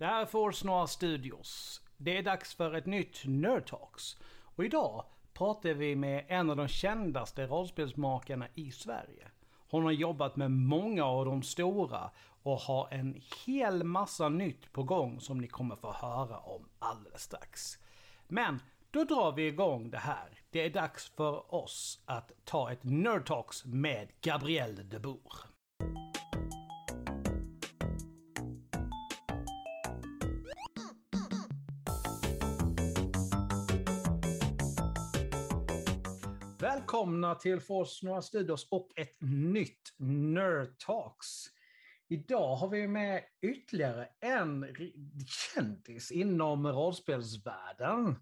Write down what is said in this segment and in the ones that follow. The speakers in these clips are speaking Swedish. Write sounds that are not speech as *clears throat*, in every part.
Det här är Force Noir Studios. Det är dags för ett nytt Nerd Talks. Och idag pratar vi med en av de kändaste rollspelsmakarna i Sverige. Hon har jobbat med många av de stora och har en hel massa nytt på gång som ni kommer få höra om alldeles strax. Men då drar vi igång det här. Det är dags för oss att ta ett Nerd Talks med Gabrielle de Boer. Välkomna till Forsnora Studios och ett nytt Nerd Talks. Idag har vi med ytterligare en kändis inom rollspelsvärlden.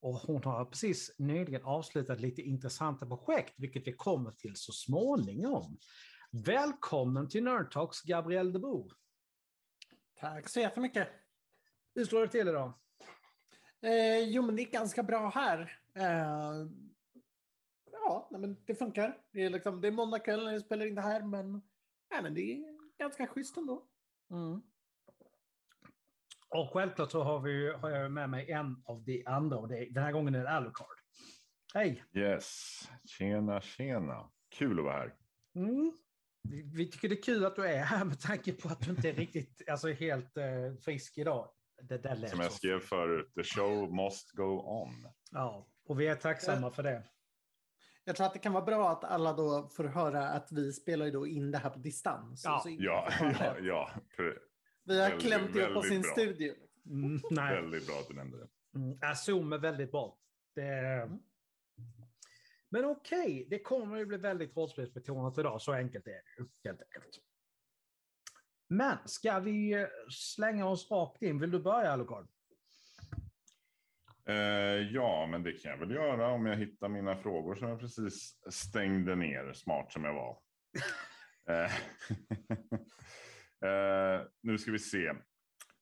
Och hon har precis nyligen avslutat lite intressanta projekt, vilket vi kommer till så småningom. Välkommen till Nerd Talks, Gabrielle de Boer. Tack så jättemycket. Hur står det till idag? Eh, jo, men det är ganska bra här. Eh, ja, men det funkar. Det är, liksom, det är måndag kväll när vi spelar in det här, men, ja, men det är ganska schysst ändå. Mm. Och självklart så har, vi, har jag med mig en av de andra och det, den här gången är det Alucard. Hej! Yes, tjena tjena. Kul att vara här. Mm. Vi, vi tycker det är kul att du är här med tanke på att du inte är riktigt, alltså helt eh, frisk idag. Det där Som jag skrev förut, the show must go on. Ja, och vi är tacksamma för det. Jag tror att det kan vara bra att alla då får höra att vi spelar ju då in det här på distans. Ja, ja, *laughs* ja, ja. Vi har väldigt, klämt ihop oss i en studio. Mm, nej. Väldigt bra att du nämnde det. Mm, ja, Zoom är väldigt bra. Det... Mm. Men okej, okay, det kommer att bli väldigt rollspelsbetonat idag. Så enkelt är det ju, helt enkelt. Men ska vi slänga oss rakt in? Vill du börja, Alucard? Eh, ja, men det kan jag väl göra om jag hittar mina frågor som jag precis stängde ner, smart som jag var. *laughs* eh, eh, nu ska vi se.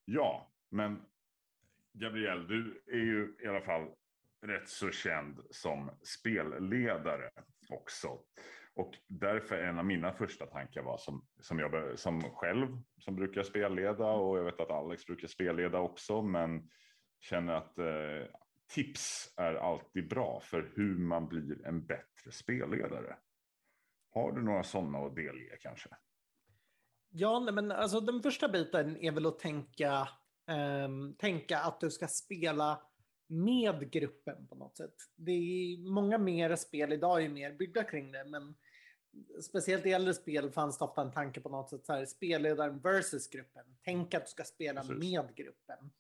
Ja, men Gabriel, du är ju i alla fall rätt så känd som spelledare också. Och därför är en av mina första tankar var som, som jag som själv som brukar spelleda och jag vet att Alex brukar spelleda också. Men känner att eh, tips är alltid bra för hur man blir en bättre spelledare. Har du några sådana att delge kanske? Ja, men alltså den första biten är väl att tänka, eh, tänka att du ska spela med gruppen på något sätt. Det är många mer spel idag är mer byggda kring det, men speciellt i äldre spel fanns det ofta en tanke på något sätt så här, spelledaren versus gruppen. Tänk att du ska spela Precis. med gruppen.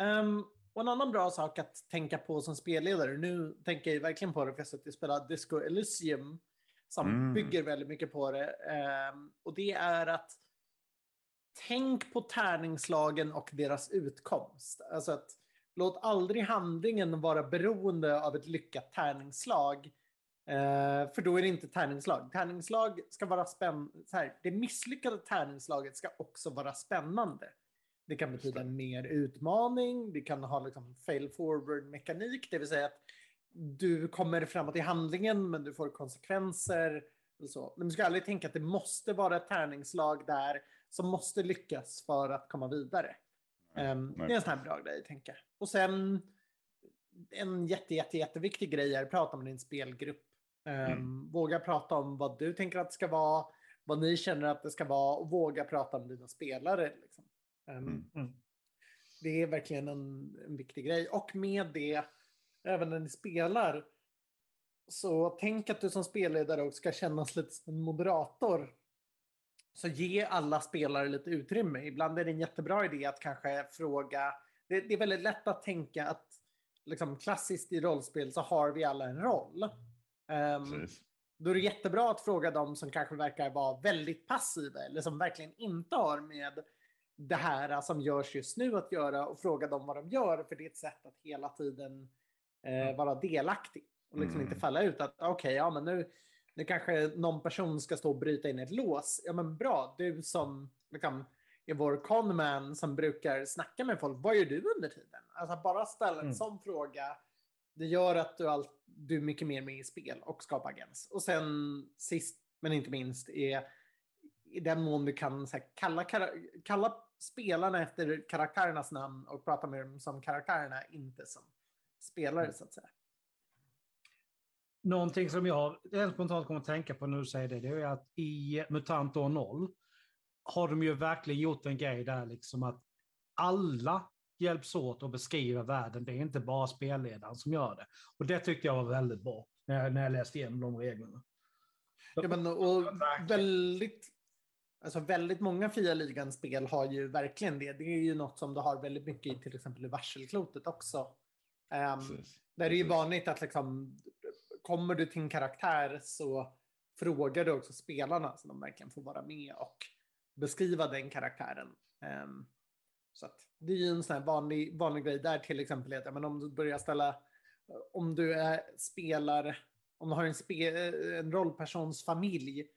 Um, och en annan bra sak att tänka på som spelledare, nu tänker jag verkligen på det för jag har spelat Disco Elysium som mm. bygger väldigt mycket på det. Um, och det är att tänk på tärningslagen och deras utkomst. Alltså att låt aldrig handlingen vara beroende av ett lyckat tärningslag. Uh, för då är det inte tärningslag. Tärningslag ska vara spännande. Det misslyckade tärningslaget ska också vara spännande. Det kan betyda mer utmaning, det kan ha liksom fail forward mekanik, det vill säga att du kommer framåt i handlingen men du får konsekvenser. Så. Men du ska aldrig tänka att det måste vara ett tärningslag där som måste lyckas för att komma vidare. Um, det är en sån här bra grej tänka. Och sen en jätte, jätte, jätteviktig grej är att prata med din spelgrupp. Um, mm. Våga prata om vad du tänker att det ska vara, vad ni känner att det ska vara och våga prata med dina spelare. Liksom. Um, mm. mm. Det är verkligen en, en viktig grej. Och med det, även när ni spelar, så tänk att du som spelledare också ska kännas lite som en moderator. Så ge alla spelare lite utrymme. Ibland är det en jättebra idé att kanske fråga. Det, det är väldigt lätt att tänka att liksom, klassiskt i rollspel så har vi alla en roll. Um, då är det jättebra att fråga dem som kanske verkar vara väldigt passiva eller som verkligen inte har med det här som görs just nu att göra och fråga dem vad de gör. För det är ett sätt att hela tiden eh, vara delaktig. Och liksom mm. inte falla ut att okej, okay, ja men nu, nu kanske någon person ska stå och bryta in ett lås. Ja men bra, du som liksom, är vår conman som brukar snacka med folk, vad gör du under tiden? Alltså bara ställa en mm. sån fråga, det gör att du, all, du är mycket mer med i spel och skapar agens. Och sen sist men inte minst är i den mån du kan här, kalla, kalla spelarna efter karaktärernas namn och prata med dem som karaktärerna, inte som spelare så att säga. Någonting som jag rent spontant kommer att tänka på när du säger det, det är att i MUTANT år 0 har de ju verkligen gjort en grej där liksom att alla hjälps åt att beskriva världen. Det är inte bara spelledaren som gör det. Och det tyckte jag var väldigt bra när jag, när jag läste igenom de reglerna. Ja, men, och väldigt, alltså väldigt många fria ligan-spel har ju verkligen det. Det är ju något som du har väldigt mycket i till exempel i varselklotet också. Precis. där det är ju Precis. vanligt att liksom, kommer du till en karaktär så frågar du också spelarna så de verkligen får vara med och beskriva den karaktären. Ehm, så att det är ju en sån här vanlig, vanlig grej där till exempel. Att, ja, men om du börjar ställa, om du är, spelar, om du har en, spe, en rollpersons familj,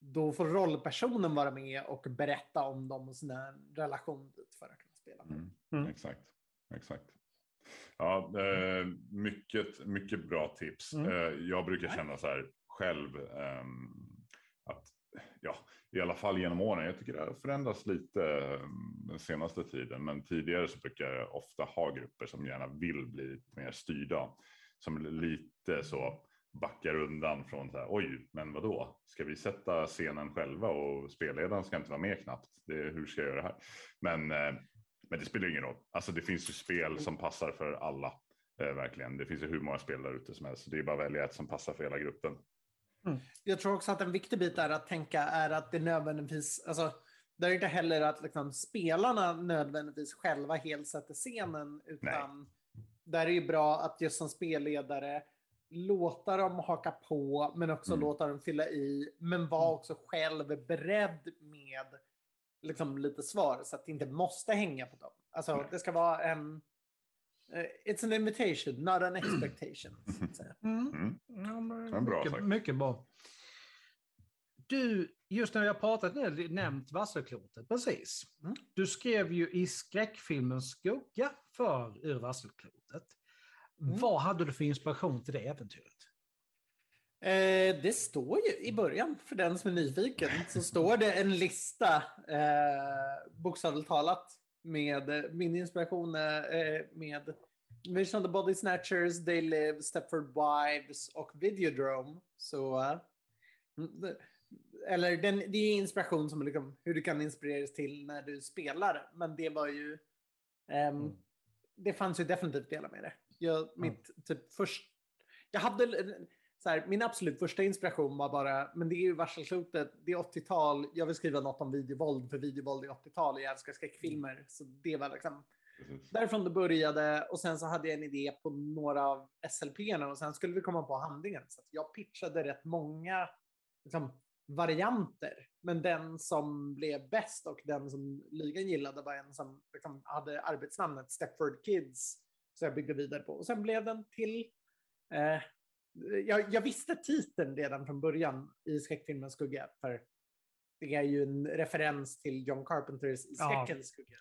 då får rollpersonen vara med och berätta om dem och sina relation dit för att kunna spela. Mm. Mm. Exakt. Exakt. Ja, eh, mycket, mycket bra tips. Mm. Eh, jag brukar känna så här själv ehm, att ja, i alla fall genom åren. Jag tycker det har förändrats lite eh, den senaste tiden, men tidigare så brukar jag ofta ha grupper som gärna vill bli lite mer styrda, som lite så backar undan från så här, oj, men vad då? Ska vi sätta scenen själva och spelledaren ska inte vara med knappt? Det, hur ska jag göra det här? Men, eh, men det spelar ingen roll. Alltså det finns ju spel som passar för alla. Eh, verkligen. Det finns ju hur många spel där ute som helst. Så det är bara att välja ett som passar för hela gruppen. Jag tror också att en viktig bit är att tänka är att det nödvändigtvis, alltså, det är inte heller att liksom, spelarna nödvändigtvis själva helt sätter scenen, utan där är det bra att just som spelledare låta dem haka på, men också Mm. låta dem fylla i, men vara också själv beredd med liksom, lite svar, så att det inte måste hänga på dem. Alltså, Nej. det ska vara en... eh, It's an invitation, not an expectation. Så att säga. Mm. Mm. Ja, men Ja, bra mycket, bra. Du, just när jag pratat nu, nämnt Vasselklotet, precis. Mm. Du skrev ju i skräckfilmen Skugga för Ur Vasselklotet. Mm. Vad hade du för inspiration till det äventyret? Eh, det står ju i början, för den som är nyfiken, så står det en lista, eh, bokstavligt talat, med eh, min inspiration eh, med Vision of the Body Snatchers, They Live, Stepford Wives och Videodrome. Så, eh, mm, eller den, det är inspiration som liksom, hur du kan inspireras till när du spelar, men det var ju, ehm, Mm. det fanns ju definitivt delar med det. Jag, mitt typ först, jag hade så här, min absolut första inspiration var bara, men det är ju varselklotet, det är 80-tal, jag vill skriva något om videovåld, för videovåld är 80-tal, jag älskar skräckfilmer. Så det var liksom därifrån det började och sen så hade jag en idé på några av SLP-erna och sen skulle vi komma på handlingen. Så jag pitchade rätt många liksom, varianter, men den som blev bäst och den som ligan gillade var en som liksom, hade arbetsnamnet Stepford Kids. Så jag byggde vidare på. Och sen blev den till eh, jag, jag visste titeln redan från början i skräckfilmen Skugga. För det är ju en referens till John Carpenters skräckens skugga.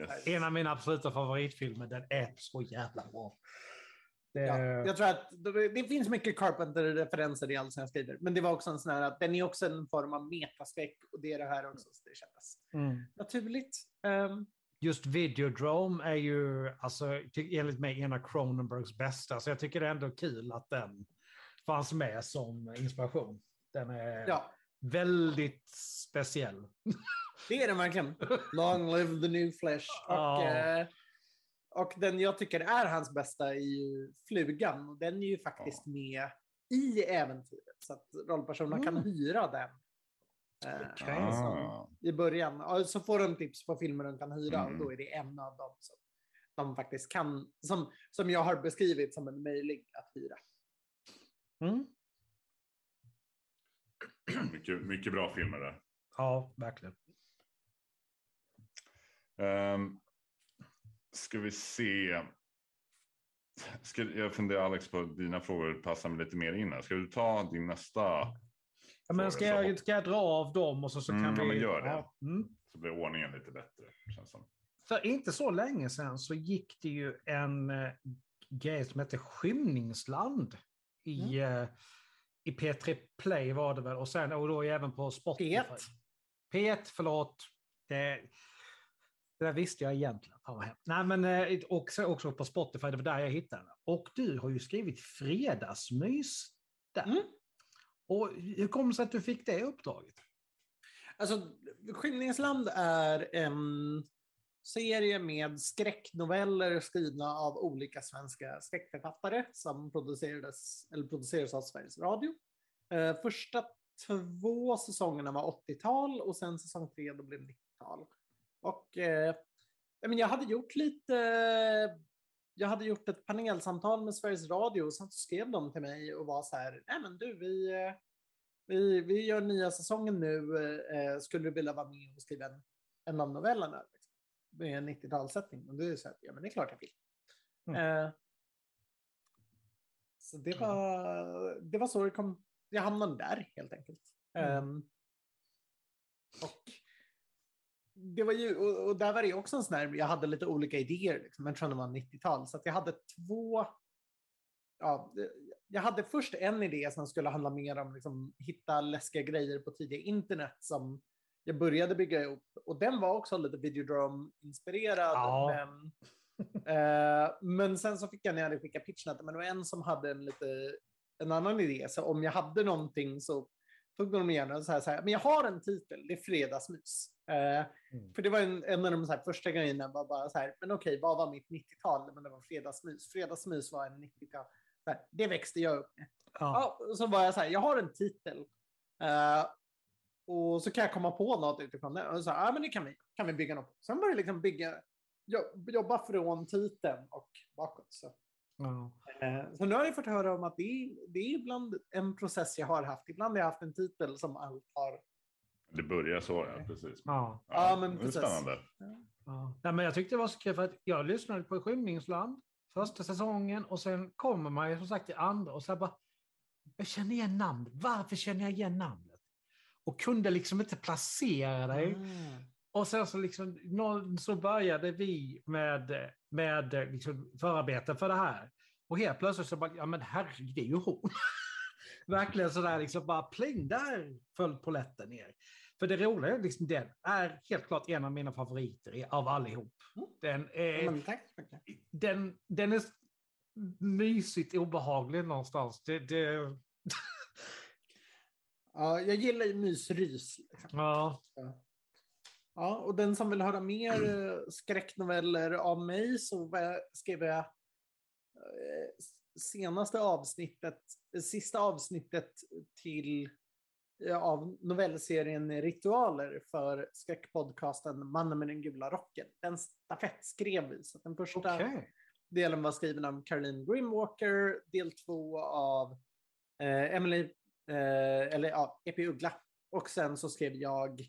Yes. En av mina absoluta favoritfilmer, den är så jävla bra. Det, Ja, jag tror att det, det finns mycket Carpenter-referenser i allt som jag skriver. Men det var också en sån här att den är också en form av metaskräck och det är det här också. Så det kändes mm. naturligt. Ehm, Just Videodrome är ju, alltså, enligt mig, en av Cronenbergs bästa. Så jag tycker det är ändå kul att den fanns med som inspiration. Den är ja, väldigt speciell. det är den verkligen. Long live the new flesh. *laughs* Och, Ja. eh, och den jag tycker är hans bästa är ju Flugan. Den är ju faktiskt med i äventyret. Så att rollpersonerna kan Mm. hyra den. Eh, Okej. Ah. I början. Så får de tips på filmer de kan hyra Mm. och då är det en av dem som de faktiskt kan, som, som jag har beskrivit som en möjlig att hyra. Mm. Mycket, mycket bra filmer där. Ja, verkligen. Um, ska vi se. Ska, jag funderar Alex på dina frågor passar mig lite mer in här. Ska du ta din nästa? Ja, men ska, jag, ska jag dra av dem och så, så Mm, kan ja, vi... men gör det. Ja, mm. Så blir ordningen lite bättre. Känns som. För inte så länge sedan så gick det ju en eh, grej som hette Skymningsland i, Mm. eh, i P3 Play var det väl och sen och då även på Spotify. P1. P1, förlåt. Det, det där visste jag egentligen. Fan vad hemskt. Nej, men eh, också, också på Spotify, det var där jag hittade den. Och du har ju skrivit fredagsmys där. Mm. Och hur kom det sig att du fick det uppdraget? Alltså, Skymningsland är en serie med skräcknoveller skrivna av olika svenska skräckförfattare som producerades, eller producerades av Sveriges Radio. Eh, första två säsongerna var 80-tal och sen säsong tre då blev 90-tal. Och eh, jag hade gjort lite, jag hade gjort ett panelsamtal med Sveriges Radio och sen skrev de till mig och var så här, nej men du, vi, eh, vi, vi gör nya säsongen nu, eh, skulle du vilja vara med och skriva en, en av novellerna? Liksom, med en 90-talssättning. Och det är så här, ja men det är klart jag vill. Mm. Eh, så det var, det var så det kom, jag hamnade där helt enkelt. Mm. Um, och det var ju, och, och där var det också en sån här, jag hade lite olika idéer, liksom, jag tror det var 90-tal, så jag hade två, ja, jag hade först en idé som skulle handla mer om liksom, hitta läskiga grejer på tidiga internet som jag började bygga upp. Och den var också lite Videodrome-inspirerad. Ja. Men, eh, men sen så fick jag när jag hade skickat pitchen att men det var en som hade en, lite, en annan idé. Så om jag hade någonting så tog de gärna så här, så här men jag har en titel, det är Fredagsmys. Eh, Mm. För det var en, en av de här första grejerna, var bara så här, men okej, vad var mitt 90-tal? Men det var Fredagsmys. Fredagsmys var en 90-tal. Så här, Det växte jag upp med. Ja. Ja, så var jag så här, jag har en titel. Eh, och så kan jag komma på något utifrån det. Och så här, ja men det kan vi, kan vi bygga något. Sen började jag liksom bygga, jo- jobba från titeln och bakåt. Så. Eh, så nu har jag fått höra om att det är, det är ibland en process jag har haft. Ibland har jag haft en titel som allt har. Det börjar så, ja. Precis. Ja. Ja, men det är precis. spännande. Ja. Nej, men jag tyckte det var så kul för att jag lyssnade på Skymningsland första säsongen och sen kommer man ju som sagt till andra och så här bara, jag känner igen namnet. Varför känner jag igen namnet? Och kunde liksom inte placera dig. Och sen så, liksom, så började vi med, med liksom förarbeten för det här. Och helt plötsligt så bara, ja men herregud, det är ju hon. *laughs* Verkligen sådär liksom bara pling, där föll polletten ner. För det roliga är liksom, den är helt klart en av mina favoriter i- av allihop. Mm. Den är, mycket. den, den är mysigt obehaglig någonstans. Det, det, Ja, jag gillar ju mysrys. Liksom. ja, Ja, och den som vill höra mer eh, skräcknoveller av mig så var- skrev jag eh, senaste avsnittet, eh, sista avsnittet till eh, av novellserien Ritualer för skräckpodcasten Mannen med den gula rocken. Den stafettskrev vi, så den första okej. delen var skriven av Caroline Grimwalker, del två av eh, Emily, eh, eller ja, Epi Uggla. Och sen så skrev jag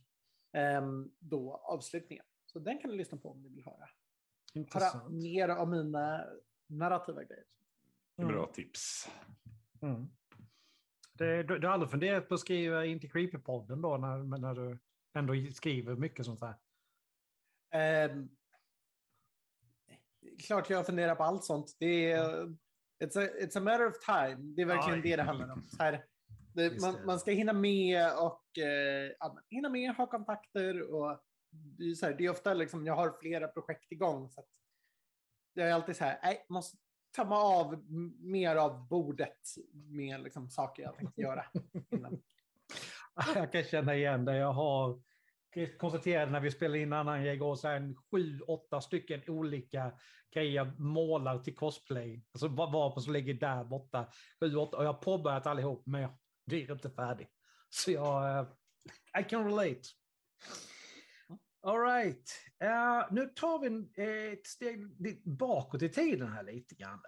ehm, då avslutningen. Så den kan du lyssna på om du vill höra. Höra Intressant. mer av mina narrativa grejer. Bra tips. Mm. Det, du, du har aldrig funderat på att skriva in till Creepy-podden då, när, när du ändå skriver mycket sånt här? Ehm, klart jag funderar på allt sånt. Det är, it's, a, it's a matter of time. Det är verkligen Ja. det det handlar om. *laughs* Så här, det, man, man ska hinna med och eh, hinna med, ha kontakter och det är, så här, det är ofta liksom, jag har flera projekt igång. Så att jag är alltid så här, nej, måste kamma av mer av bordet med liksom, saker jag tänkte göra. Innan. *laughs* Jag kan känna igen det. Jag har konstaterat när vi spelade in annan grej igår, så här en sju, åtta stycken olika grejer jag målar till cosplay. Alltså vapen som ligger där borta. Sju, åtta, och jag har påbörjat allihop, men jag blir inte färdig. Så jag... Eh, I can relate. All right. Eh, nu tar vi eh, ett steg bakåt i tiden här lite grann.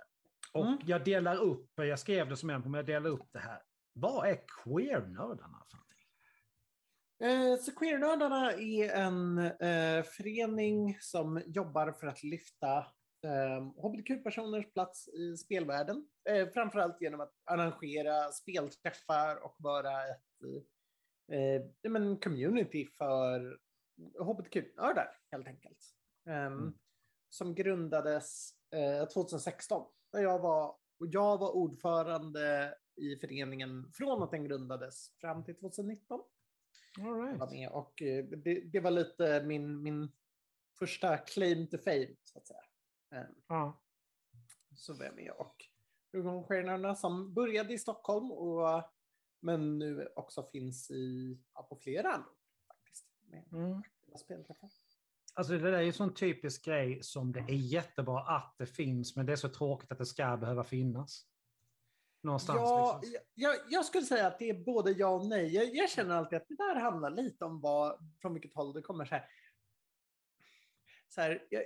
Och Mm. jag delar upp, jag skrev det som en på men jag delar upp det här. Vad är queer-nördarna för någonting? Eh, så Queernördarna är en eh, förening som jobbar för att lyfta eh, hbtq-personers plats i spelvärlden. Eh, framförallt genom att arrangera spelträffar och vara ett eh, men community för hbtq-nördar helt enkelt. Ehm, Som grundades eh, 2016. Där jag, var, jag var ordförande i föreningen från att den grundades fram till 2019. All var right. med. Och eh, det, det var lite min, min första claim to fame, så att säga. Eh, Ja. Så var jag med. Och Rugongstjärnorna som började i Stockholm, och, men nu också finns i, ja, på flera andra. Med Mm. spelträffar. Alltså det där är ju en sån typisk grej som det är jättebra att det finns, men det är så tråkigt att det ska behöva finnas. Någonstans. Ja, liksom. jag, jag skulle säga att det är både ja och nej. Jag, jag känner alltid att det där handlar lite om vad, från vilket håll det kommer. Så här. Så här, jag,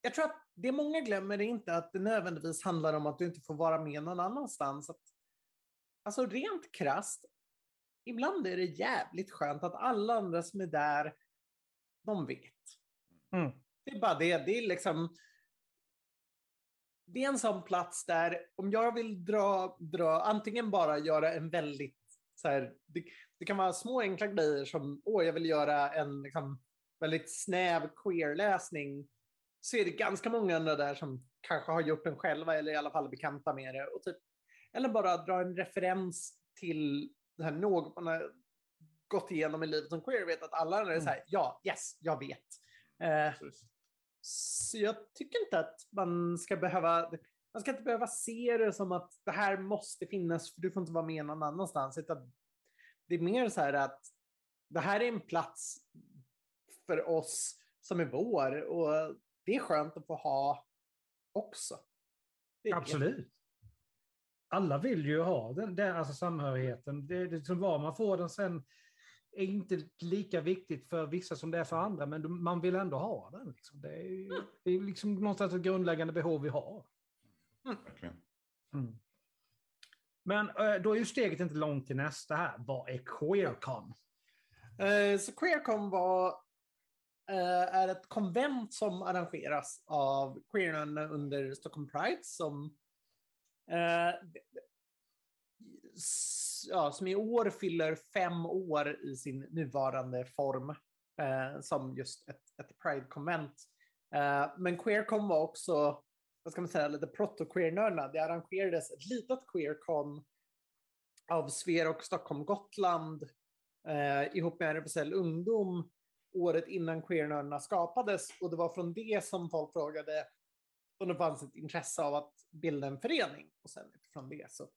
jag tror att det många glömmer är inte att det nödvändigtvis handlar om att du inte får vara med någon annanstans. Att, alltså rent krasst, ibland är det jävligt skönt att alla andra som är där, de vet. Mm. Det är bara det. Det är liksom... Det är en sån plats där om jag vill dra, dra antingen bara göra en väldigt så här, det, det kan vara små enkla grejer som, åh, jag vill göra en liksom, väldigt snäv queer-läsning. Så är det ganska många andra där som kanske har gjort den själva eller i alla fall bekanta med det. Och typ, eller bara dra en referens till här något man har gått igenom i livet som queer. Vet att alla andra är så här, ja, yes, jag vet. Eh, så jag tycker inte att man ska behöva man ska inte behöva se det som att det här måste finnas för du får inte vara med någon annanstans. Utan det är mer så här att det här är en plats för oss som är vår och det är skönt att få ha också. Det är det. Absolut. Alla vill ju ha den, den alltså samhörigheten. Det, det, som var man får den sen är inte lika viktigt för vissa som det är för andra, men man vill ändå ha den. Liksom. Det, är, ju- det är liksom någonstans ett grundläggande behov vi har. Verkligen. Mm. Men eh, då är ju steget inte långt till nästa här. Vad är QueerCon? Eh, Så QueerCon var, eh, är ett konvent som arrangeras av queerarna under Stockholm Pride som, Eh, ja, som i år fyller fem år i sin nuvarande form eh, som just ett, ett Pride-konvent. Eh, men QueerCon var också, vad ska man säga, lite proto-queernördarna. Det arrangerades ett litet QueerCon av Sver och Stockholm Gotland eh, ihop med RFSL Ungdom året innan queernördarna skapades. Och det var från det som folk frågade om det fanns ett intresse av att bilda en förening. Och sen från det så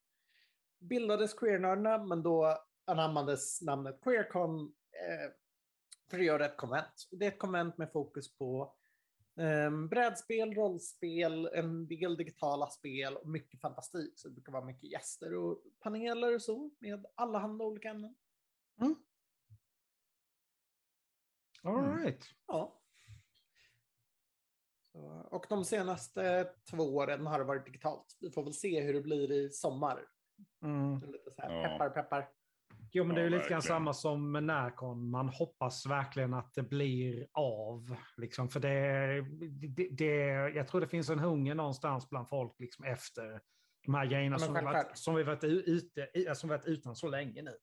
bildades queernördarna, men då anammades namnet Queercon eh, för att göra ett konvent. Och Det är ett konvent med fokus på eh, brädspel, rollspel, en del digitala spel och mycket fantastik. Så det brukar vara mycket gäster och paneler och så med allehanda olika ämnen. All Mm. right. Ja. Så, och de senaste två åren har det varit digitalt. Vi får väl se hur det blir i sommar. Mm. Lite så här, peppar, peppar. Jo, men det är ju Ja, lite grann samma som med Närcon. Man hoppas verkligen att det blir av. Liksom, för det, det, det, jag tror det finns en hunger någonstans bland folk liksom, efter de här grejerna som, vi varit, som vi varit, ute, som vi varit utan så länge nu.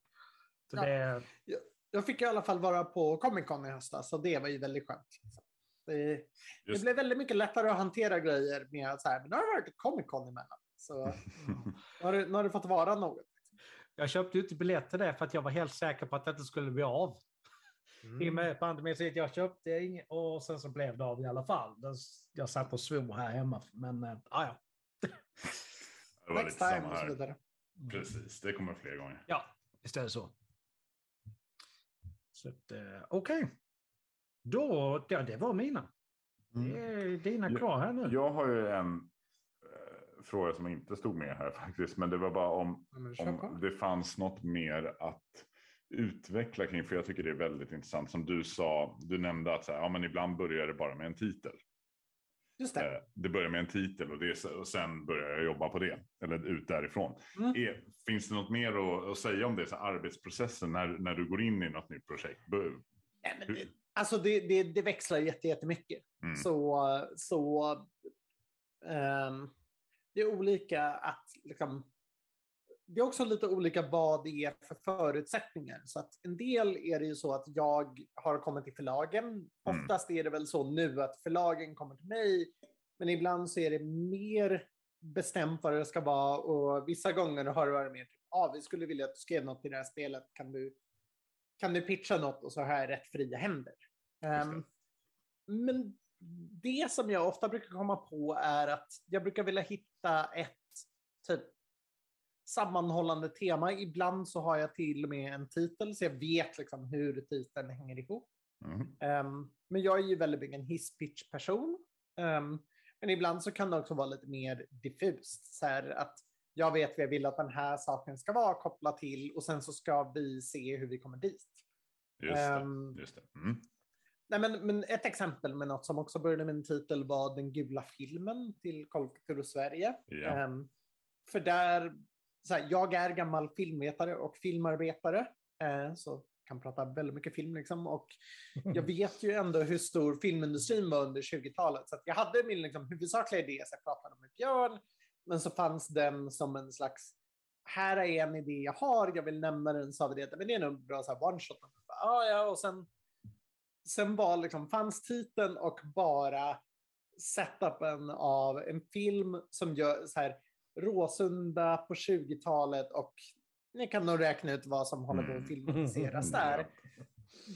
Så Ja. det, Jag fick i alla fall vara på Comic Con i höstas, så det var ju väldigt skönt. Det, det blev väldigt mycket lättare att hantera grejer med att så här, men nu har det varit Comic Con emellan. Så nu har, det, nu har det fått vara något. jag köpte ju inte biljett till det för att jag var helt säker på att det inte skulle bli av. I och med pandemin, så jag köpte inget och sen så blev det av i alla fall. Jag satt och svor här hemma, men äh, ja. Det var Next lite time samma och så här. vidare. Precis, det kommer fler gånger. Ja, visst är det så. Så eh, okej. Då, ja, det var mina. Det är dina kvar här nu. Jag har ju en eh, fråga som inte stod med här *laughs* faktiskt, men det var bara om, Ja, om det fanns något mer att utveckla kring, för jag tycker det är väldigt intressant. Som du sa, du nämnde att så här, ja, men ibland börjar det bara med en titel. Just det. Eh, Det börjar med en titel och, det och sen börjar jag jobba på det, eller ut därifrån. Mm. Är, finns det något mer att, att säga om det, så här, arbetsprocessen när, när du går in i något nytt projekt? Nej, men det, alltså det, det, det växlar jätte- jättemycket. Mm. Så, så ehm, det är olika att liksom, det är också lite olika vad det är för förutsättningar. Så att en del är det ju så att jag har kommit till förlagen. Mm. Oftast är det väl så nu att förlagen kommer till mig. Men ibland så är det mer bestämt vad det ska vara. Och vissa gånger har det varit mer typ, ah, vi skulle vilja att du skrev något i det här spelet. Kan du kan du pitcha något och så har jag rätt fria händer. Um, men det som jag ofta brukar komma på är att jag brukar vilja hitta ett typ sammanhållande tema. Ibland så har jag till och med en titel så jag vet liksom hur titeln hänger ihop. Mm. Um, men jag är ju väldigt mycket en hisspitch-person. Um, men ibland så kan det också vara lite mer diffust. Så här att jag vet vad jag vill att den här saken ska vara kopplat till och sen så ska vi se hur vi kommer dit. Just det. Um, just det. Mm. Nej, men, men ett exempel med något som också började med en titel var Den gula filmen till Kolkultur Sverige. Ja. Um, för där, så här, jag är gammal filmvetare och filmarbetare, eh, så kan prata väldigt mycket film liksom. Och *laughs* jag vet ju ändå hur stor filmindustrin var under 20-talet. Så jag hade min liksom, huvudsakliga idé, så jag pratade med Björn, men så fanns den som en slags, här är en idé jag har, jag vill nämna den, sa vi det, men det är nog bra så här one shot. Ah, ja, och sen, sen var liksom, fanns titeln och bara setupen av en film som gör så här, Råsunda på 20-talet och ni kan nog räkna ut vad som håller på att Mm. filmatiseras *laughs* där.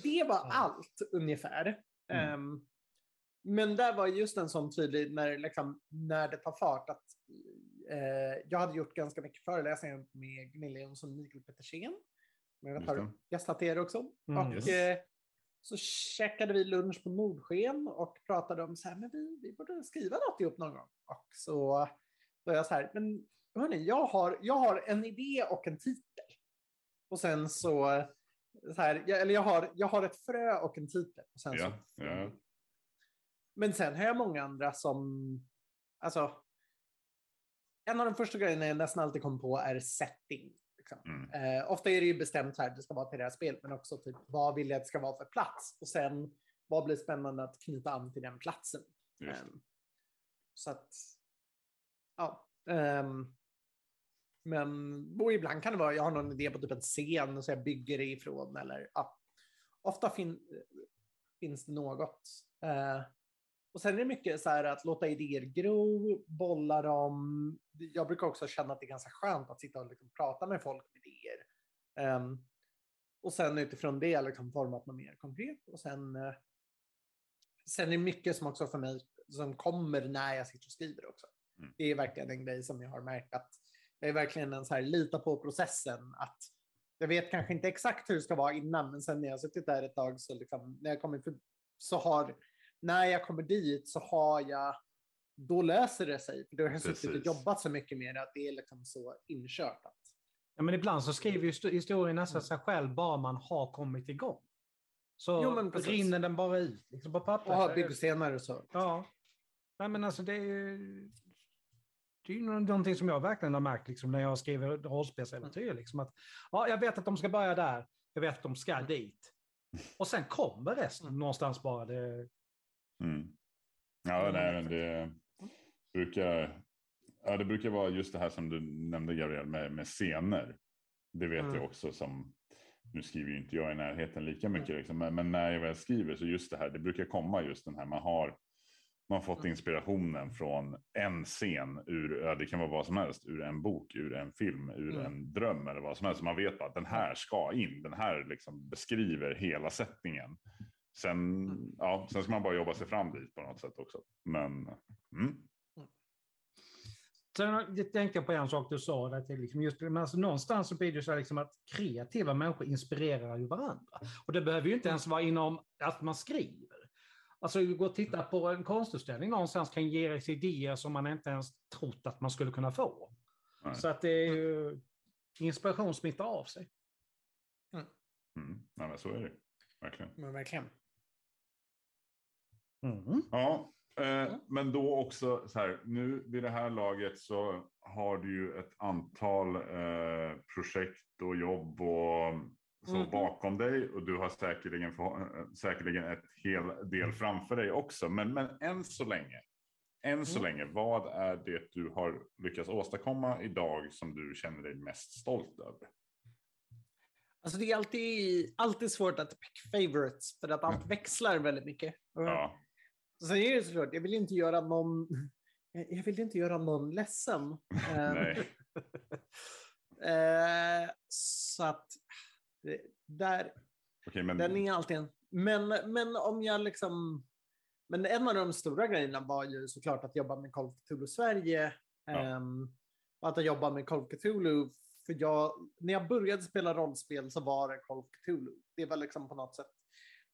Det var allt ungefär. Mm. Ehm, men där var just en sån tydlig, när, liksom, när det tar fart, att eh, jag hade gjort ganska mycket föreläsningar med Gunilla Jonsson och Mikael Petersen. Men jag har gästat er också. Mm. och Yes. eh, så checkade vi lunch på Nordsken och pratade om så här, men vi, vi borde skriva något ihop någon gång. Och så då är jag så här, men hörni, jag har, jag har en idé och en titel. Och sen så, så här, jag, eller jag har, jag har ett frö och en titel. Och sen Ja, så, ja. Men sen har jag många andra som, alltså, en av de första grejerna jag nästan alltid kommer på är setting. Liksom. Mm. Eh, ofta är det ju bestämt så här, det ska vara till det här spelet, men också typ vad vill jag att det ska vara för plats? Och sen vad blir spännande att knyta an till den platsen? Ehm, så att, ja. ehm, men och ibland kan det vara, jag har någon idé på typ en scen så jag bygger det ifrån. Eller, ja. Ofta fin, finns det något. Eh, och sen är det mycket så här att låta idéer gro, bolla dem. Jag brukar också känna att det är ganska skönt att sitta och liksom prata med folk med idéer. Ehm, och sen utifrån det liksom format något mer konkret. Och sen, eh, sen är det mycket som också för mig som kommer när jag sitter och skriver också. Mm. Det är verkligen en grej som jag har märkt att jag är verkligen en så här lita på processen. Att jag vet kanske inte exakt hur det ska vara innan, men sen när jag suttit där ett tag så liksom, när jag kommer för, så har, när jag kommer dit så har jag, då löser det sig. För då har jag suttit och jobbat så mycket med det att det är liksom så inkört. Att, Ja, men ibland så skriver ju sto- historien nästan sig själv bara man har kommit igång. Så Jo, men precis. rinner den bara ut liksom på pappret. och byggscener och så. Ja. Nej, men alltså det är ju... Det är ju nå- någonting som jag verkligen har märkt liksom, när jag skriver rollspelsäventyr. Liksom, att, ja, jag vet att de ska börja där, jag vet att de ska dit. Och sen kommer resten Mm. någonstans bara. Det, Mm. Ja, nej, men det brukar, ja, det brukar vara just det här som du nämnde Gabriel med, med scener. Det vet Mm. jag också som, nu skriver ju inte jag i närheten lika mycket, liksom, men, men när jag väl skriver så just det här, det brukar komma just den här, man har man fått Mm. inspirationen från en scen ur, ja, det kan vara vad som helst, ur en bok, ur en film, ur Mm. en dröm eller vad som helst. Man vet bara att den här ska in, den här liksom beskriver hela sättningen. Sen, Mm. ja, sen ska man bara jobba sig fram dit på något sätt också. Men mm, Sen jag tänkte jag på en sak du sa, där till liksom just, men alltså någonstans så blir det så här liksom att kreativa människor inspirerar ju varandra. Och det behöver ju inte ens vara inom att man skriver. Alltså gå och titta på en konstutställning någonstans kan ge oss idéer som man inte ens trott att man skulle kunna få. Nej. Så att det är ju, inspiration smittar av sig. mm, ja, men så är det verkligen. Men verkligen. Mm. Ja, eh, Mm. men då också så här, nu vid det här laget så har du ju ett antal eh, projekt och jobb och så Mhm. bakom dig och du har säkerligen, för, eh, säkerligen ett hel del framför dig också. Men, men än så länge, än så Mm. länge, vad är det du har lyckats åstadkomma idag som du känner dig mest stolt över? Alltså det är alltid, alltid svårt att pick favorites för att allt växlar väldigt mycket. Ja, Så är det såklart, jag vill inte göra någon, *laughs* jag vill inte göra någon ledsen. Eh, *laughs* eh, så att där, Okej, men... Den är alltid en... Men, men om jag liksom... Men en av de stora grejerna var ju såklart att jobba med Call of Cthulhu Sverige. Ja. ehm, och att jobba med Call of Cthulhu. För jag, när jag började spela rollspel så var det Call of Cthulhu. Det var liksom på något sätt.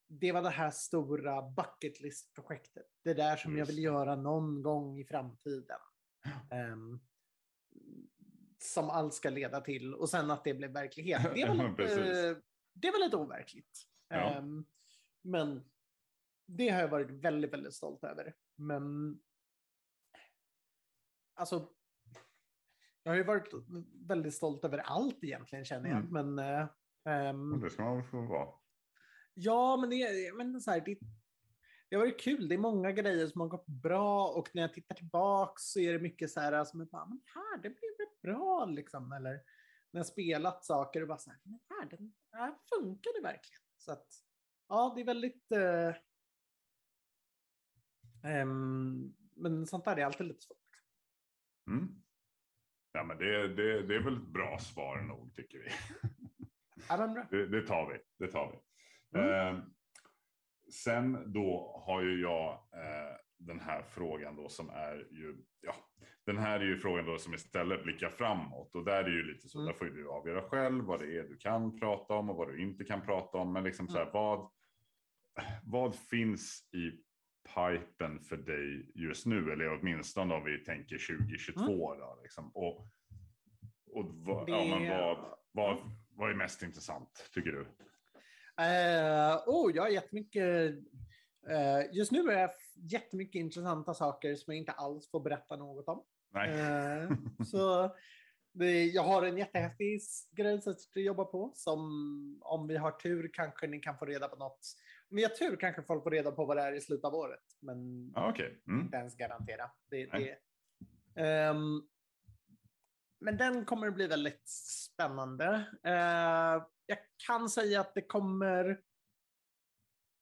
Det var det här stora bucket list-projektet. Det där som jag vill göra någon gång i framtiden. Ehm, som allt ska leda till. Och sen att det blev verklighet. *laughs* Det precis. eh, det väl lite overkligt. Ja. Ehm, men det har jag varit väldigt, väldigt stolt över. Men alltså, jag har ju varit väldigt stolt över allt egentligen känner jag. Mm. Men ehm, Det ska man väl få vara. Ja, men det, är- men så här, det, det har varit kul. Det är många grejer som har gått bra och när jag tittar tillbaks så är det mycket så här som är bara, men här, det blev bra liksom. Eller när jag spelat saker och bara så här, men här, den, här funkar det verkligen. Så att, ja, det är väldigt... Eh, ehm, men sånt där är alltid lite svårt. Mm. Ja, men det, det, det är väl ett bra svar nog, tycker vi. Ja. Det, det tar vi. Det tar vi. Mm. Eh, sen då har ju jag eh, den här frågan då som är ju, ja, den här är ju frågan då som istället blickar framåt och där är ju lite så, Mm. där får ju du avgöra själv vad det är du kan prata om och vad du inte kan prata om. Men liksom så här, Mm. vad, vad finns i pipen för dig just nu? Eller åtminstone om vi tänker 2022 då liksom. Och, och vad, ja, men Mm. Det- vad, vad, vad är mest intressant tycker du? Eh, oh, jag har jättemycket... Uh, just nu är det jättemycket intressanta saker som jag inte alls får berätta något om. Nej. Eh, *laughs* så det, jag har en jättehäftig grej som jag jobbar på som om vi har tur kanske ni kan få reda på något. Om vi har tur kanske folk får reda på vad det är i slutet av året. Men Ja, Okej. Mm. inte ens garantera. Det, det, Ehm, men den kommer att bli väldigt spännande. Eh, jag kan säga att det kommer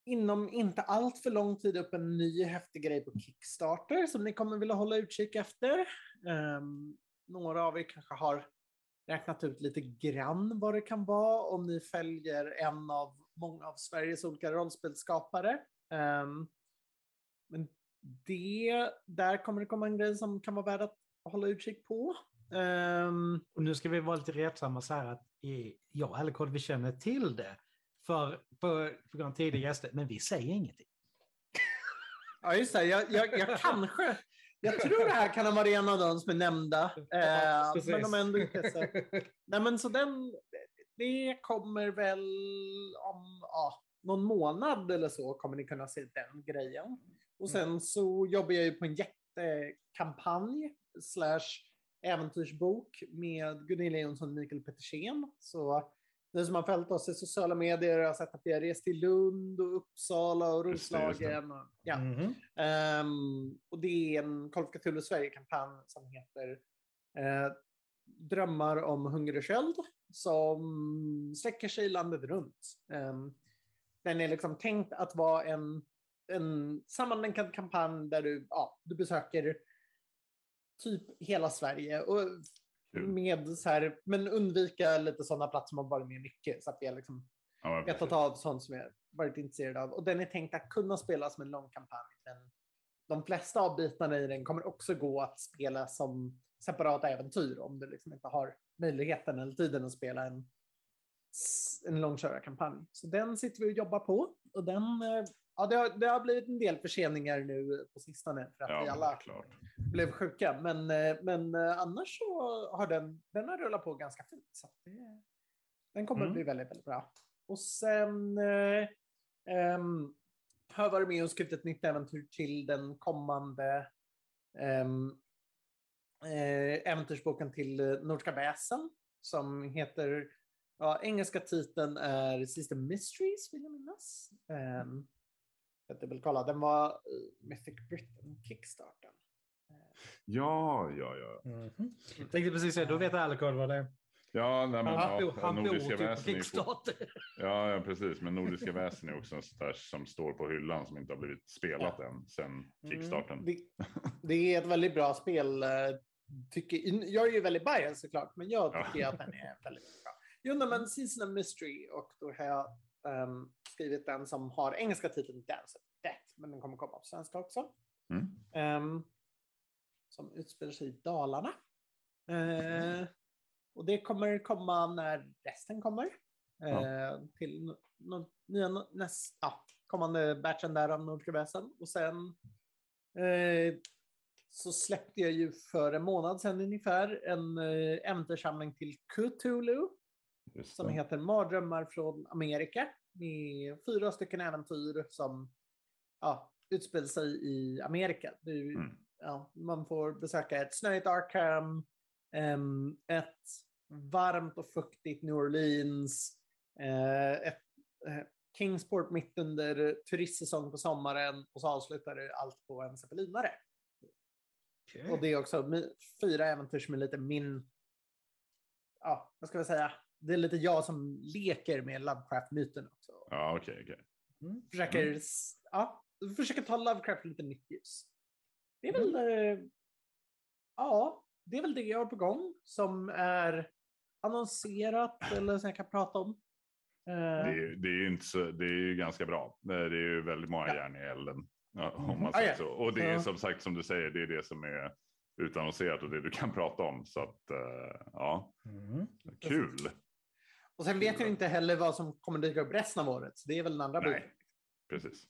inom inte allt för lång tid upp en ny häftig grej på Kickstarter som ni kommer vilja hålla utkik efter. Um, några av er kanske har räknat ut lite grann vad det kan vara om ni följer en av många av Sveriges olika rollspelsskapare. Um, men det, där kommer det komma en grej som kan vara värd att hålla utkik på. Um, Och nu ska vi vara lite retsamma så här att jag och Alcod vi känner till det för, på, på grund av tidigare gäster, men vi säger ingenting. *laughs* ja, just det. Jag, jag, jag kanske... Jag tror det här kan varit en av de som är nämnda. Eh, men de ändå inte så. *laughs* Nej, men så den... Det kommer väl om ja, någon månad eller så kommer ni kunna se den grejen. Och sen så jobbar jag ju på en jättekampanj slash äventyrsbok med Gunilla Jonsson och Mikael Petersen. Så ni som har följt oss i sociala medier har sett att vi har rest till Lund och Uppsala och. Roslagen. Och, ja. Mhm. Ehm, och det är en Call of Cthulhu Sverige-kampanj som heter eh, Drömmar om hungersköld som sträcker sig landet runt. Ehm, den är liksom tänkt att vara en, en sammanlänkad kampanj där du, ja, du besöker typ hela Sverige. Och med så här, men undvika lite sådana platser som har varit med mycket. Så att vi har liksom Ja, precis. av sånt som jag varit intresserad av. Och den är tänkt att kunna spelas som en lång kampanj. Men de flesta av bitarna i den kommer också gå att spela som separata äventyr om du liksom inte har möjligheten eller tiden att spela en, en långkörarkampanj. Så den sitter vi och jobbar på. Och den, eh, ja, det, har, det har blivit en del förseningar nu på sistone för att Ja, vi alla klart. blev sjuka. Men, eh, men eh, annars så har den, den har rullat på ganska fint. Så det, den kommer Mm. att bli väldigt, väldigt bra. Och sen eh, ehm, har jag varit med och skrivit ett nytt äventyr till den kommande ehm, eh, äventyrsboken till eh, Nordiska väsen som heter, ja, engelska titeln är System Mysteries vill jag minnas. Um, jag vet inte, kolla, den var eh, Mythic Britain Kickstarten. Ja, ja, ja. Mhm. Jag tänkte precis säga, då vet Alcod vad det är. Ja, nej, men, Han ja, han Nordiska typ väsen är. Ja, ja, precis. Men Nordiska väsen är också en där som står på hyllan som inte har blivit spelat än sen kickstarten. Mm, det, det är ett väldigt bra spel. eh, Tycker, jag är ju väldigt biased såklart, men jag Ja. tycker att den är väldigt bra. Jo, men Season of Mystery och då har jag ehm, skrivit den som har engelska titeln Dance of Death, men den kommer komma på svenska också. Mm. Ehm, som utspelar sig i Dalarna. Eh, och det kommer komma när resten kommer. Eh, Till no- no- nya, näst, ja, kommande batchen där av Nordkoväsen. Och sen eh, så släppte jag ju för en månad sedan ungefär en eh, äventyrssamling till Cthulhu som heter Mardrömmar från Amerika. Med fyra stycken äventyr som ja, utspelar sig i Amerika. Ju- Mm. ja, man får besöka ett snöigt Arkham, em, ett varmt och fuktigt New Orleans, eh, ett eh, Kingsport mitt under turistsäsong på sommaren och så avslutar det allt på en zeppelinare. Och det är också fyra äventyr som är lite min... Ja, vad ska vi säga? Det är lite jag som leker med Lovecraft-myten också. Ja, okej, okej. Mm. Försöker, s- ja, försöker ta Lovecraft lite nytt ljus. Det är väl... eh, Ja, det är väl det jag har på gång som är annonserat *clears throat* eller som jag kan prata om. Eh, Det, är- det är ju inte så, det är ju ganska bra. Det är ju väldigt många Ja. järn i elden. Om man Ah, säger ja. så. Och det är som sagt som du säger, det är det som är utannonserat och det du kan prata om. Så att eh, ja, Mm. kul. Och sen vet jag inte heller vad som kommer dyka upp resten av året. Så det är väl den andra Nej. biten. Precis.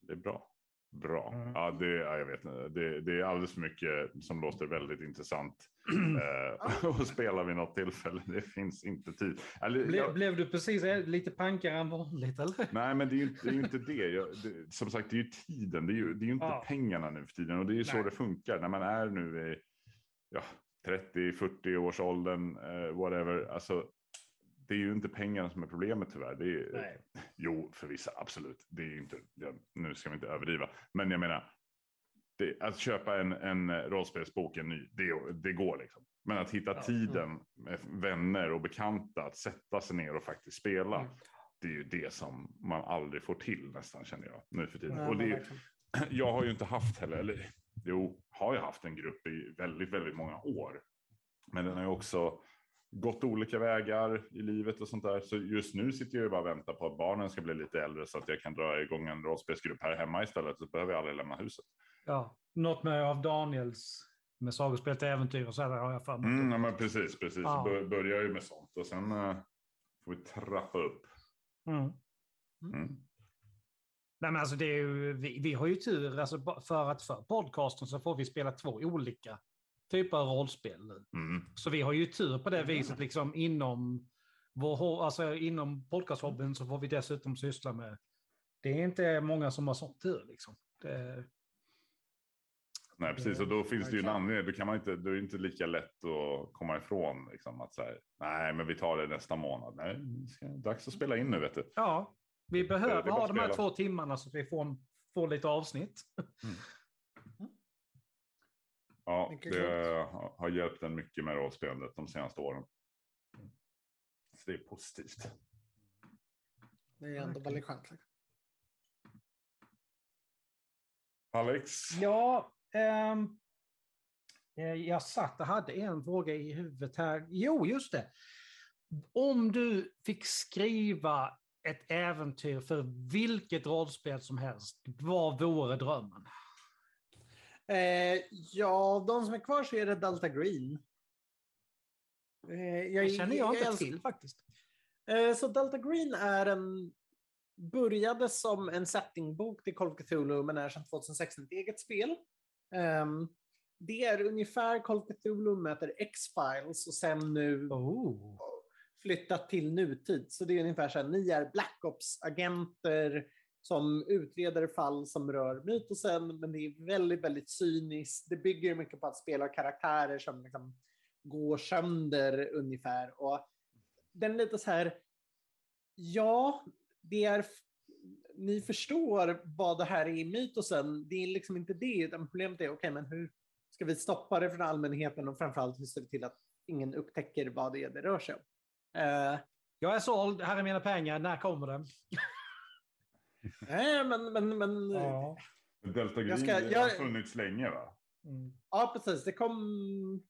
Det är bra. Bra. Mm. Ja, det, ja, jag vet inte. Det, det är alldeles för mycket som låter väldigt intressant. *clears throat* eh, att spela vid något tillfälle. Det finns inte tid. Eller, Ble, jag- Blev du precis lite pankare än vanligt eller? Nej, men det är ju inte det. Är inte det. Jag, det som sagt, det är ju tiden. Det är ju, det är ju inte Ja. pengarna nu för tiden. Och det är ju så Nej. det funkar. När man är nu i ja, 30-40 års åldern, eh, whatever. Alltså, det är ju inte pengarna som är problemet tyvärr. Det är, Nej. *laughs* Jo, för vissa absolut. Det är ju inte, ja, nu ska vi inte överdriva. Men jag menar, det, att köpa en, en rollspelsbok, en ny, det, det går liksom. Men att hitta Ja. tiden med vänner och bekanta, att sätta sig ner och faktiskt spela. Mm. Det är ju det som man aldrig får till nästan känner jag nu för tiden. Nej, och det *clears throat* jag har ju inte haft heller, eller jo, har jag haft en grupp i väldigt, väldigt många år. Men den har ju också gått olika vägar i livet och sånt där. Så just nu sitter jag ju bara och väntar på att barnen ska bli lite äldre så att jag kan dra igång en rollspelsgrupp här hemma istället. Så behöver jag aldrig lämna huset. Ja, något med av Daniels med sagospelet till äventyr och så här har jag för mig. Mm, ja, men precis, precis. Ja. Bör, börjar ju med sånt och sen eh, får vi trappa upp. Mm. Mm. Nej, men alltså det är ju, vi, vi har ju tur alltså, för att för podcasten så får vi spela två olika typer av rollspel nu. Mm. Så vi har ju tur på det viset liksom inom, vår, alltså, inom podcasthobbyn så får vi dessutom syssla med, det är inte många som har sån tur liksom. Det, Nej, precis. Och då finns det ju en anledning. Då kan man inte, då är det inte lika lätt att komma ifrån. Liksom, att säga, nej, men vi tar det nästa månad. Nej, det ska, dags att spela in nu, vet du. ja, vi behöver ha de här två timmarna så att vi får, får lite avsnitt. Ja, Mycket det har- har hjälpt en mycket med rollspelandet de senaste åren. Så det är positivt. Det är ändå väldigt skönt. Alex? Ja, eh, jag satt och hade en fråga i huvudet här. Jo, just det. Om du fick skriva ett äventyr för vilket rollspel som helst, vad vore drömmen? Eh, ja, de som är kvar så är det Delta Green. Eh, Det känner jag inte älskar- till faktiskt. Eh, så Delta Green är en... Började som en settingbok till Call of Cthulhu men är sedan 2016 ett eget spel. Ehm, det är ungefär Call of Cthulhu möter X-Files och sen nu Oh flyttat till nutid. Så det är ungefär så här, ni är Black Ops-agenter som utreder fall som rör mytosen, men det är väldigt, väldigt cyniskt. Det bygger mycket på att spela karaktärer som liksom går sönder ungefär. Och den är lite så här, ja, det är, ni förstår vad det här är i mytosen. Det är liksom inte det, utan problemet är, okej, men hur ska vi stoppa det från allmänheten och framförallt hur ser vi till att ingen upptäcker vad det är det rör sig om? Eh, Jag är såld, här är mina pengar, när kommer den? *laughs* Nej, men, men, men ja. Delta Green Jag ska- har jag- funnits länge, va? Mm. precis. Det kom...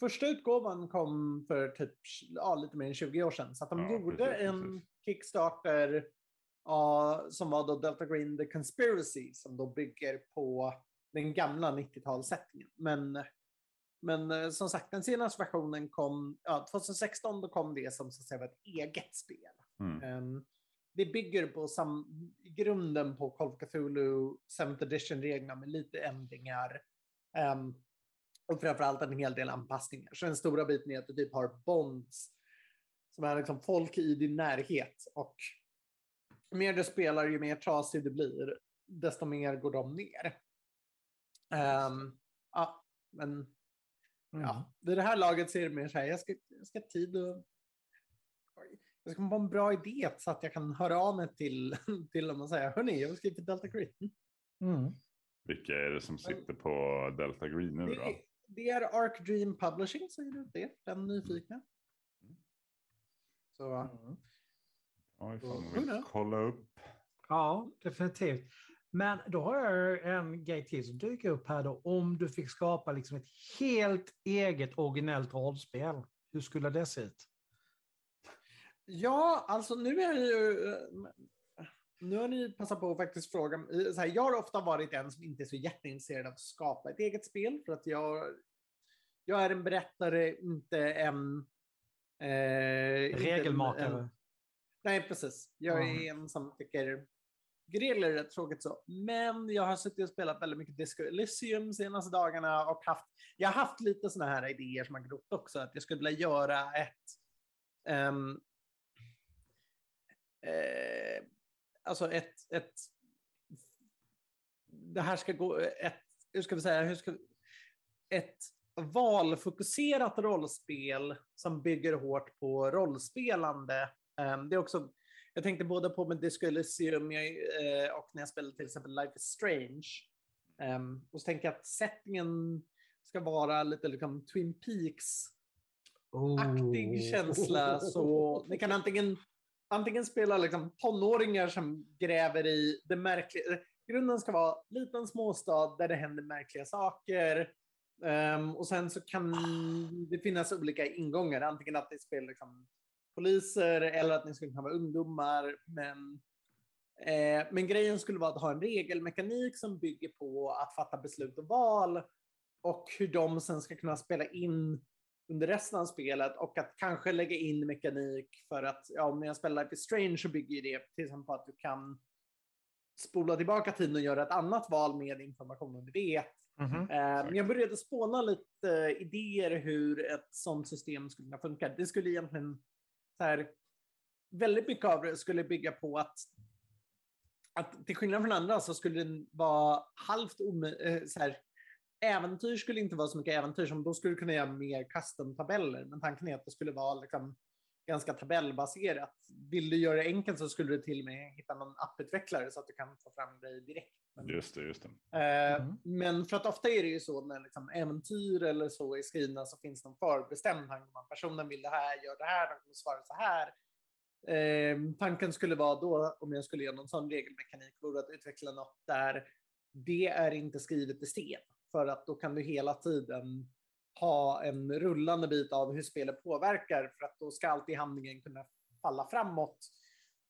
Första utgåvan kom för typ ja, lite mer än 20 år sedan. Så att de Ja, gjorde precis, en precis. Kickstarter ja, som var då Delta Green The Conspiracy som då bygger på den gamla 90-talssättningen. Men, men eh, som sagt, den senaste versionen kom, ja, 2016 då kom det som så att säga var ett eget spel. Mm. Ehm, det bygger på sam, grunden på Call of Cthulhu 7th edition-reglerna med lite ändringar. Ehm, och framförallt en hel del anpassningar. Så den stora biten är att du typ har bonds som är liksom folk i din närhet. Och ju mer du spelar, ju mer trasig du blir, desto mer går de ner. Ehm, ja, men Mm. ja, vid det här laget så är det mer så här, jag ska, jag ska ha tid och jag ska komma på en bra idé så att jag kan höra av mig till, *laughs* till dem och säga, hörni, jag vill skriva för Delta Green. Mm. Vilka är det som sitter på Delta Green nu då? Det, det är Arc Dream Publishing, säger du det? Den nyfikna. Så, Mm. Ja, ifall Who man vill knows? kolla upp. Ja, definitivt. Men då har jag en grej till som dyker upp här då. Om du fick skapa liksom ett helt eget originellt rollspel, hur skulle det se ut? Ja, alltså nu är det ju... eh, Nu har ni passat på att faktiskt fråga. Så här, jag har ofta varit en som inte är så jätteintresserad av att skapa ett eget spel. För att jag, jag är en berättare, inte en... Eh, Regelmakare. En, nej, precis. Jag Ja. är en som tycker Grill är rätt tråkigt så. Men jag har suttit och spelat väldigt mycket Disco Elysium senaste dagarna och haft, jag har haft lite sådana här idéer som har grott också. Att jag skulle vilja göra ett um, eh, alltså ett, ett det här ska gå, ett, hur ska vi säga, hur ska, ett valfokuserat rollspel som bygger hårt på rollspelande. Um, det är också, jag tänkte både på med Disco Elysium jag, eh, och när jag spelade till exempel Life is Strange. Ehm, och så tänker jag att settingen ska vara lite liksom Twin Peaks aktig Oh. känsla. Så ni kan antingen, antingen spela liksom tonåringar som gräver i det märkliga. Grunden ska vara liten småstad där det händer märkliga saker. Ehm, och sen så kan det finnas olika ingångar. Antingen att ni spelar liksom poliser eller att ni skulle kunna vara ungdomar. Men, eh, men grejen skulle vara att ha en regelmekanik som bygger på att fatta beslut och val. Och hur de sen ska kunna spela in under resten av spelet och att kanske lägga in mekanik för att, ja, om jag spelar Life is Strange så bygger det till exempel på att du kan spola tillbaka tiden och göra ett annat val med informationen du vet. Mhm. Eh, Men jag började spåna lite eh, idéer hur ett sånt system skulle kunna funka. Det skulle egentligen, så här, väldigt mycket av det skulle bygga på att, att till skillnad från andra så skulle den vara halvt omöjligt, eh, så här, äventyr skulle inte vara så mycket äventyr som då skulle du kunna göra mer custom-tabeller. Men tanken är att det skulle vara liksom ganska tabellbaserat. Vill du göra det enkelt så skulle du till och med hitta någon apputvecklare så att du kan få fram grejer direkt. Men, Just det, just det. eh, Mm. men för att ofta är det ju så när liksom äventyr eller så är skrivna så finns någon förbestämd tanke om att personen vill det här, gör det här, de kommer svara så här. Eh, tanken skulle vara då, om jag skulle göra någon sån regelmekanik, vore att utveckla något där det är inte skrivet i sten. För att då kan du hela tiden ha en rullande bit av hur spelet påverkar. För att då ska alltid handlingen kunna falla framåt.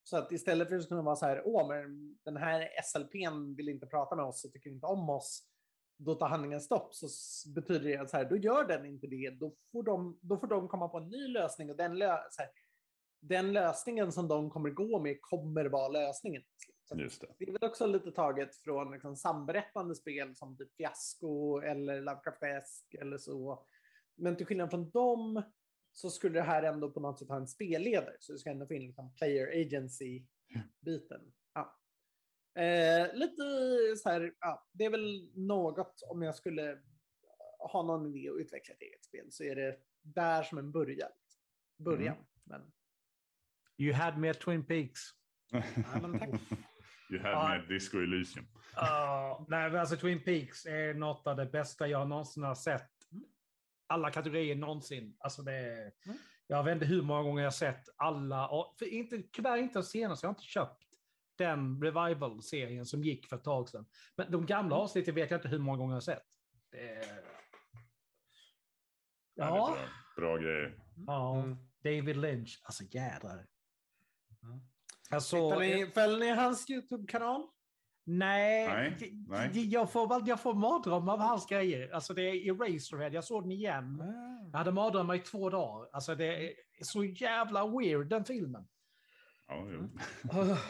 Så att istället för att kunna vara så här, åh, men den här SLPn vill inte prata med oss och tycker inte om oss. Då tar handlingen stopp. Så betyder det att så här, då gör den inte det. Då får de, då får de komma på en ny lösning. Och den, lö, så här, den lösningen som de kommer gå med kommer vara lösningen. Så Just det. det är väl också lite taget från liksom samberättande spel som typ Fiasko eller Lovecraft eller så. Men till skillnad från dem så skulle det här ändå på något sätt ha en spelledare. Så det ska ändå finnas liksom player agency-biten. Ja. Eh, lite så här, ja, det är väl något om jag skulle ha någon idé att utveckla ett eget spel så är det där som en början. Början. Men, You had me at Twin Peaks. men tack. You had Ja. med Disco Elysium. Ja, nej, men alltså Twin Peaks är något av det bästa jag någonsin har sett. Alla kategorier någonsin. Alltså det är, Mm. Jag vet inte hur många gånger jag har sett alla. och- För inte, tyvärr inte den senaste. Jag har inte köpt den revival-serien som gick för ett tag sedan. Men de gamla Mm. avsnitten vet jag inte hur många gånger jag har sett. Det är... Ja. Ja, Bra, bra grejer. ja. Mm. David Lynch. Alltså jädrar. Alltså, ni, följer ni hans YouTube-kanal? nej, Nej, nej. Jag, får, jag får mardrömmar av hans grejer. Alltså det är Eraserhead, jag såg den igen. Jag hade mardrömmar i två dagar. Alltså det är så jävla weird den filmen. Ja, jo.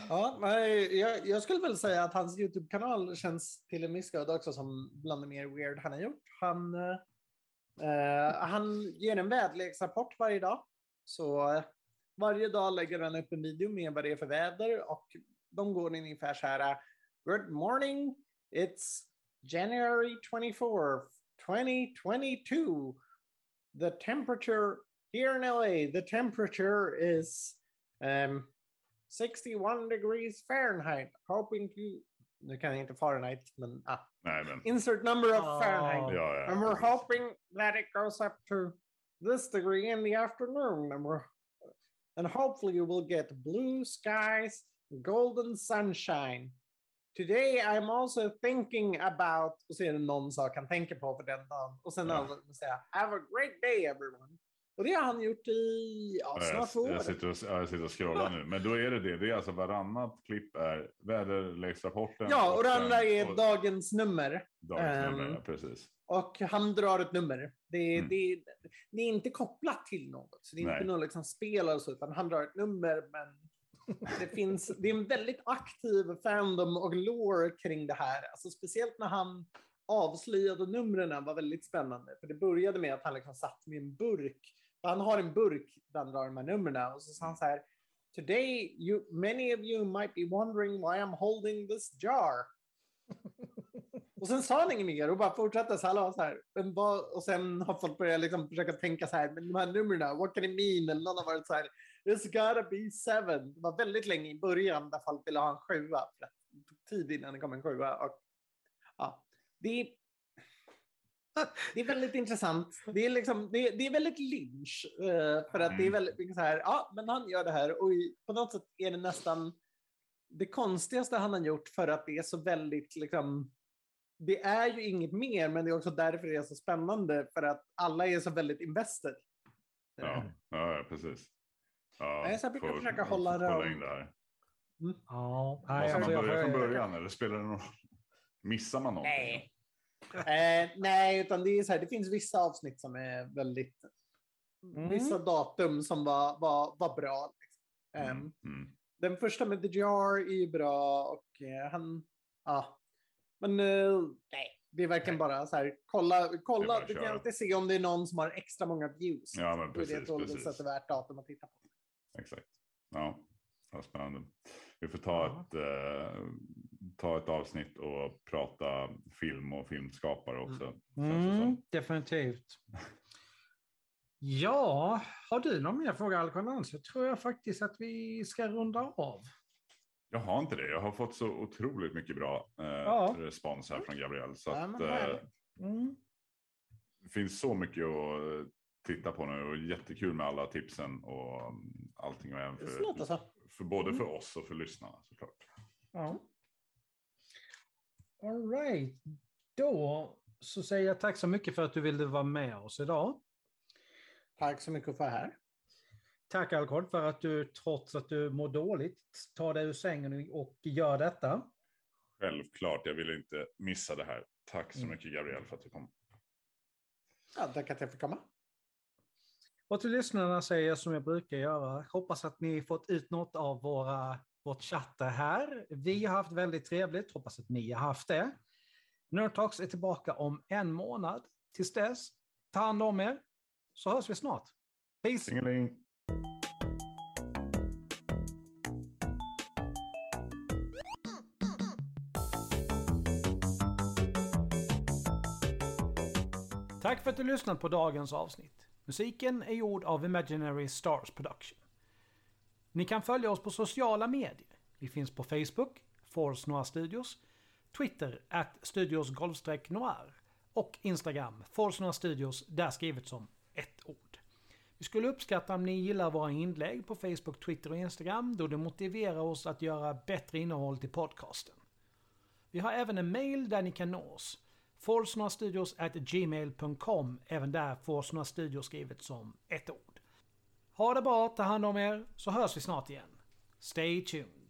Ja, nej, jag, jag skulle väl säga att hans YouTube-kanal känns till en viss grad också som bland det mer weird han har gjort. Han, eh, han ger en väderleksrapport varje dag. Så eh, varje dag lägger han upp en video med vad det är för väder och de går ungefär så här. Good morning, it's January 24th, 2022. The temperature here in LA, the temperature is um, 61 degrees Fahrenheit. Hoping to... Nu kan jag inte Fahrenheit, men ah. Nej, men. Insert number of Oh. Fahrenheit. Ja, ja, And we're precis. hoping that it goes up to this degree in the afternoon. And, we're, and hopefully you will get blue skies, golden sunshine. Today I'm also thinking about... Och så är det någon sak han tänker på för den dagen. Och sen Ja. ja. säga Have a great day everyone. Och det har han gjort i ja, snart två år. jag, sitter och, ja, jag sitter och scrollar nu. Men då är det det. Det är alltså varannat klipp är väderleksrapporten. Ja, och det andra är och dagens nummer. dagens nummer. ehm, Ja, precis. Och han drar ett nummer. Det är, Mm. det det är inte kopplat till något. Så det är Nej. inte något liksom spel eller så, utan han drar ett nummer. Men det, finns, det är en väldigt aktiv fandom och lore kring det här. Alltså, speciellt när han avslöjade numren var väldigt spännande. För det började med att han liksom satt med en burk. Han har en burk där han drar de här numren. Och så sa han så här. Today, you, many of you might be wondering why I'm holding this jar. *laughs* Och sen sa han inget mer och bara fortsatte så alla var så här. Men vad, och sen har folk börjat liksom försöka tänka så här. Men de här numren, what can it mean? Eller någon har varit så här. It's gotta be seven. Det var väldigt länge i början där folk ville ha en sjua. Det tog tid innan det kom en sjua. Och, ja, det är, det är väldigt intressant. Det är, liksom, det är, det är väldigt lynch. eh, för att det är Mm. väldigt så här. Ja, men han gör det här. Och på något sätt är det nästan det konstigaste han har gjort för att det är så väldigt liksom det är ju inget mer, men det är också därför det är så spännande, för att alla är så väldigt invested. Ja, ja, ja precis. Ja, Nej, så jag brukar får- försöka hålla in det här. Ja, nej, Måste alltså, man jag börja från början eller spelar det någon? Missar man någonting? Nej. Eh, nej, utan det är så här, det finns vissa avsnitt som är väldigt... Mm. Vissa datum som var, var, var bra. Liksom. Ehm, Mm, mm. Den första med The Jar är ju bra och eh, han... Ja. Men eh, nej, det är verkligen bara så här, kolla, är kolla. Du kan alltid se om det är någon som har extra många views. Ja, men är det precis. ett precis. värt datum att titta på. Exakt. Ja, ja spännande. Vi får ta, Ja. ett, eh, ta ett avsnitt och prata film och filmskapare också. mm, definitivt. *laughs* Ja, har du någon mer fråga Alcon Så tror jag faktiskt att vi ska runda av. Jag har inte det. Jag har fått så otroligt mycket bra eh, Ja. respons här från Gabriel. Så Ja, att, eh. Mm. det finns så mycket att titta på nu och jättekul med alla tipsen och mm, allting. Och även Det för, låter så. För både Mm. för oss och för lyssnarna såklart. Ja. All right. Då så säger jag tack så mycket för att du ville vara med oss idag. Tack så mycket för här. Tack Alcon för att du trots att du mår dåligt tar dig ur sängen och gör detta. Självklart, jag ville inte missa det här. Tack så Mm. mycket Gabriel för att du kom. Ja, tack att jag fick komma. Och till lyssnarna säger jag som jag brukar göra. Hoppas att ni fått ut något av våra, vårt chatter här. Vi har haft väldigt trevligt. Hoppas att ni har haft det. Nerdtalks är tillbaka om en månad. Tills dess, ta hand om er. Så hörs vi snart. Peace! Singeling. Tack för att du lyssnat på dagens avsnitt. Musiken är gjord av Imaginary Stars Production. Ni kan följa oss på sociala medier. Vi finns på Facebook, Force Noir Studios, Twitter, at Studios Noir och Instagram, Force Noir Studios, där skrivet som ett ord. Vi skulle uppskatta om ni gillar våra inlägg på Facebook, Twitter och Instagram då det motiverar oss att göra bättre innehåll till podcasten. Vi har även en mail där ni kan nå oss. At gmail.com. Även där Forsnora Studios skrivet som ett ord. Ha det bra, ta hand om er, så hörs vi snart igen. Stay tuned.